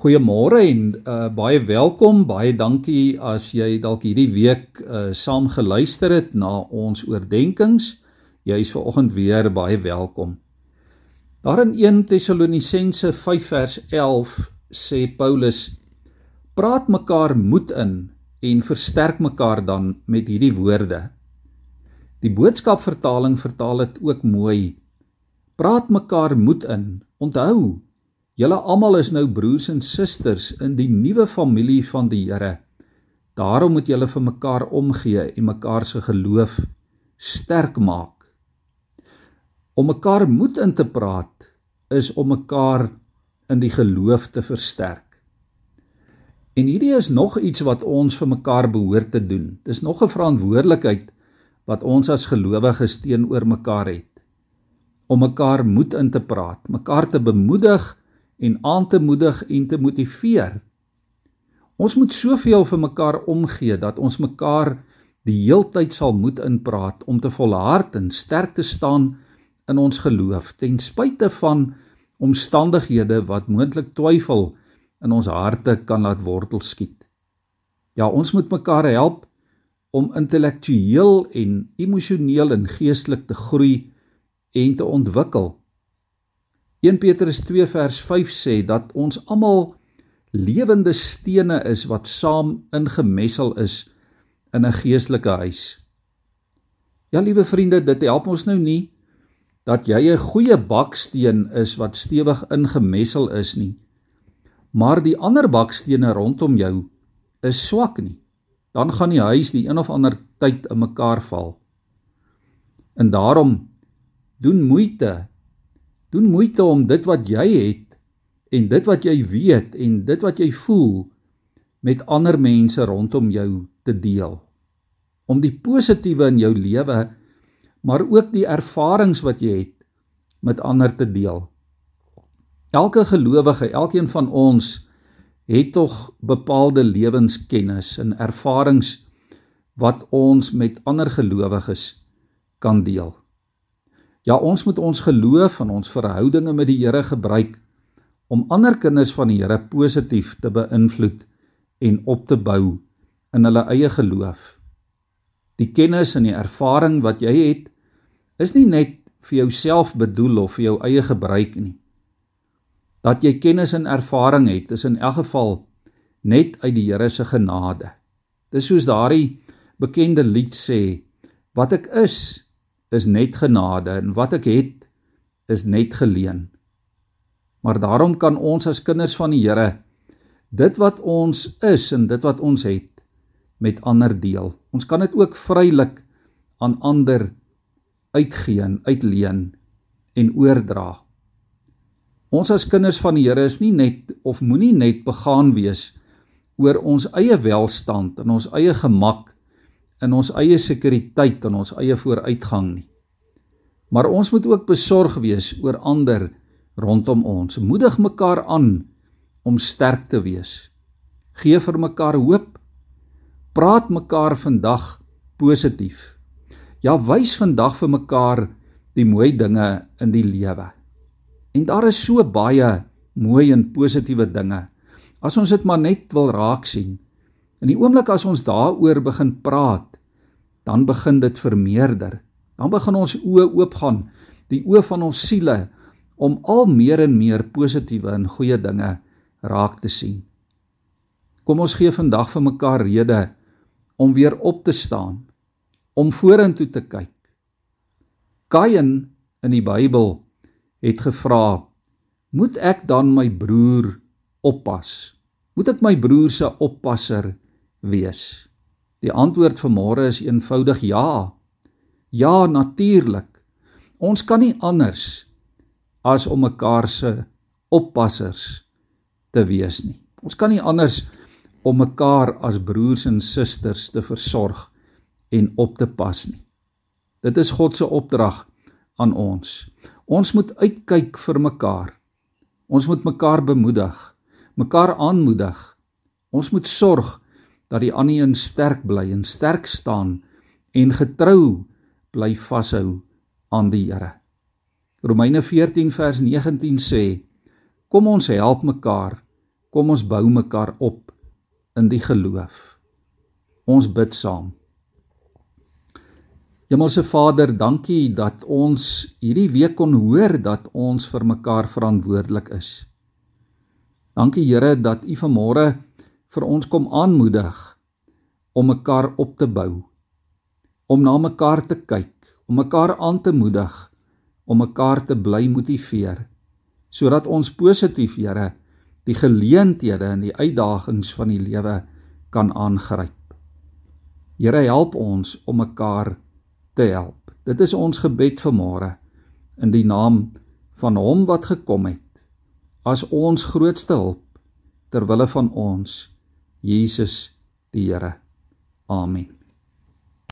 Goeiemôre en uh, baie welkom. Baie dankie as jy dalk hierdie week uh, saam geluister het na ons oordeenkings. Jy is vanoggend weer baie welkom. Daar in 1 Tessalonisense 5 vers 11 sê Paulus: Praat mekaar moed in en versterk mekaar dan met hierdie woorde. Die boodskap vertaling vertaal dit ook mooi. Praat mekaar moed in. Onthou Julle almal is nou broers en susters in die nuwe familie van die Here. Daarom moet julle vir mekaar omgee en mekaar se geloof sterk maak. Om mekaar moed in te praat is om mekaar in die geloof te versterk. En hierdie is nog iets wat ons vir mekaar behoort te doen. Dis nog 'n verantwoordelikheid wat ons as gelowiges teenoor mekaar het. Om mekaar moed in te praat, mekaar te bemoedig en aan te moedig en te motiveer. Ons moet soveel vir mekaar omgee dat ons mekaar die heeltyd sal moet inpraat om te volhard en sterk te staan in ons geloof ten spyte van omstandighede wat moontlik twyfel in ons harte kan laat wortel skiet. Ja, ons moet mekaar help om intellektueel en emosioneel en geestelik te groei en te ontwikkel 1 Petrus 2 vers 5 sê dat ons almal lewende stene is wat saam ingemessel is in 'n geestelike huis. Ja, liewe vriende, dit help ons nou nie dat jy 'n goeie baksteen is wat stewig ingemessel is nie. Maar die ander bakstene rondom jou is swak nie. Dan gaan die huis die een of ander tyd in mekaar val. En daarom doen moeite Doen moeite om dit wat jy het en dit wat jy weet en dit wat jy voel met ander mense rondom jou te deel. Om die positiewe in jou lewe maar ook die ervarings wat jy het met ander te deel. Elke gelowige, elkeen van ons het tog bepaalde lewenskennis en ervarings wat ons met ander gelowiges kan deel. Ja, ons moet ons geloof en ons verhoudinge met die Here gebruik om ander kinders van die Here positief te beïnvloed en op te bou in hulle eie geloof. Die kennis en die ervaring wat jy het, is nie net vir jouself bedoel of vir jou eie gebruik nie. Dat jy kennis en ervaring het, is in elk geval net uit die Here se genade. Dis soos daardie bekende lied sê, wat ek is, is net genade en wat ek het is net geleen. Maar daarom kan ons as kinders van die Here dit wat ons is en dit wat ons het met ander deel. Ons kan dit ook vrylik aan ander uitgee, uitleen en oordra. Ons as kinders van die Here is nie net of moenie net begaan wees oor ons eie welstand en ons eie gemak in ons eie sekuriteit en ons eie vooruitgang nie. Maar ons moet ook besorg wees oor ander rondom ons. Moedig mekaar aan om sterk te wees. Gee vir mekaar hoop. Praat mekaar vandag positief. Ja, wys vandag vir mekaar die mooi dinge in die lewe. En daar is so baie mooi en positiewe dinge. As ons dit maar net wil raak sien. In die oomblik as ons daaroor begin praat, dan begin dit vermeerder. Dan begin ons oë oopgaan, die oë van ons siele om al meer en meer positiewe en goeie dinge raak te sien. Kom ons gee vandag vir mekaar rede om weer op te staan, om vorentoe te kyk. Kain in die Bybel het gevra: "Moet ek dan my broer oppas? Moet ek my broer se oppasser wees?" Die antwoord vir môre is eenvoudig ja. Ja, natuurlik. Ons kan nie anders as om mekaar se oppassers te wees nie. Ons kan nie anders om mekaar as broers en susters te versorg en op te pas nie. Dit is God se opdrag aan ons. Ons moet uitkyk vir mekaar. Ons moet mekaar bemoedig, mekaar aanmoedig. Ons moet sorg dat die ander een sterk bly en sterk staan en getrou bly vashou aan die Here. Romeine 14 vers 19 sê: Kom ons help mekaar Kom ons bou mekaar op in die geloof. Ons bid saam. Hemelse Vader, dankie dat ons hierdie week kon hoor dat ons vir mekaar verantwoordelik is. Dankie Here dat U vanmôre vir ons kom aanmoedig om mekaar op te bou, om na mekaar te kyk, om mekaar aan te moedig, om mekaar te bly motiveer, sodat ons positief, Here, die geleenthede en die uitdagings van die lewe kan aangryp. Here, help ons om mekaar te help. Dit is ons gebed vir môre in die naam van hom wat gekom het as ons grootste hulp ter wille van ons Jesus die Here. Amen.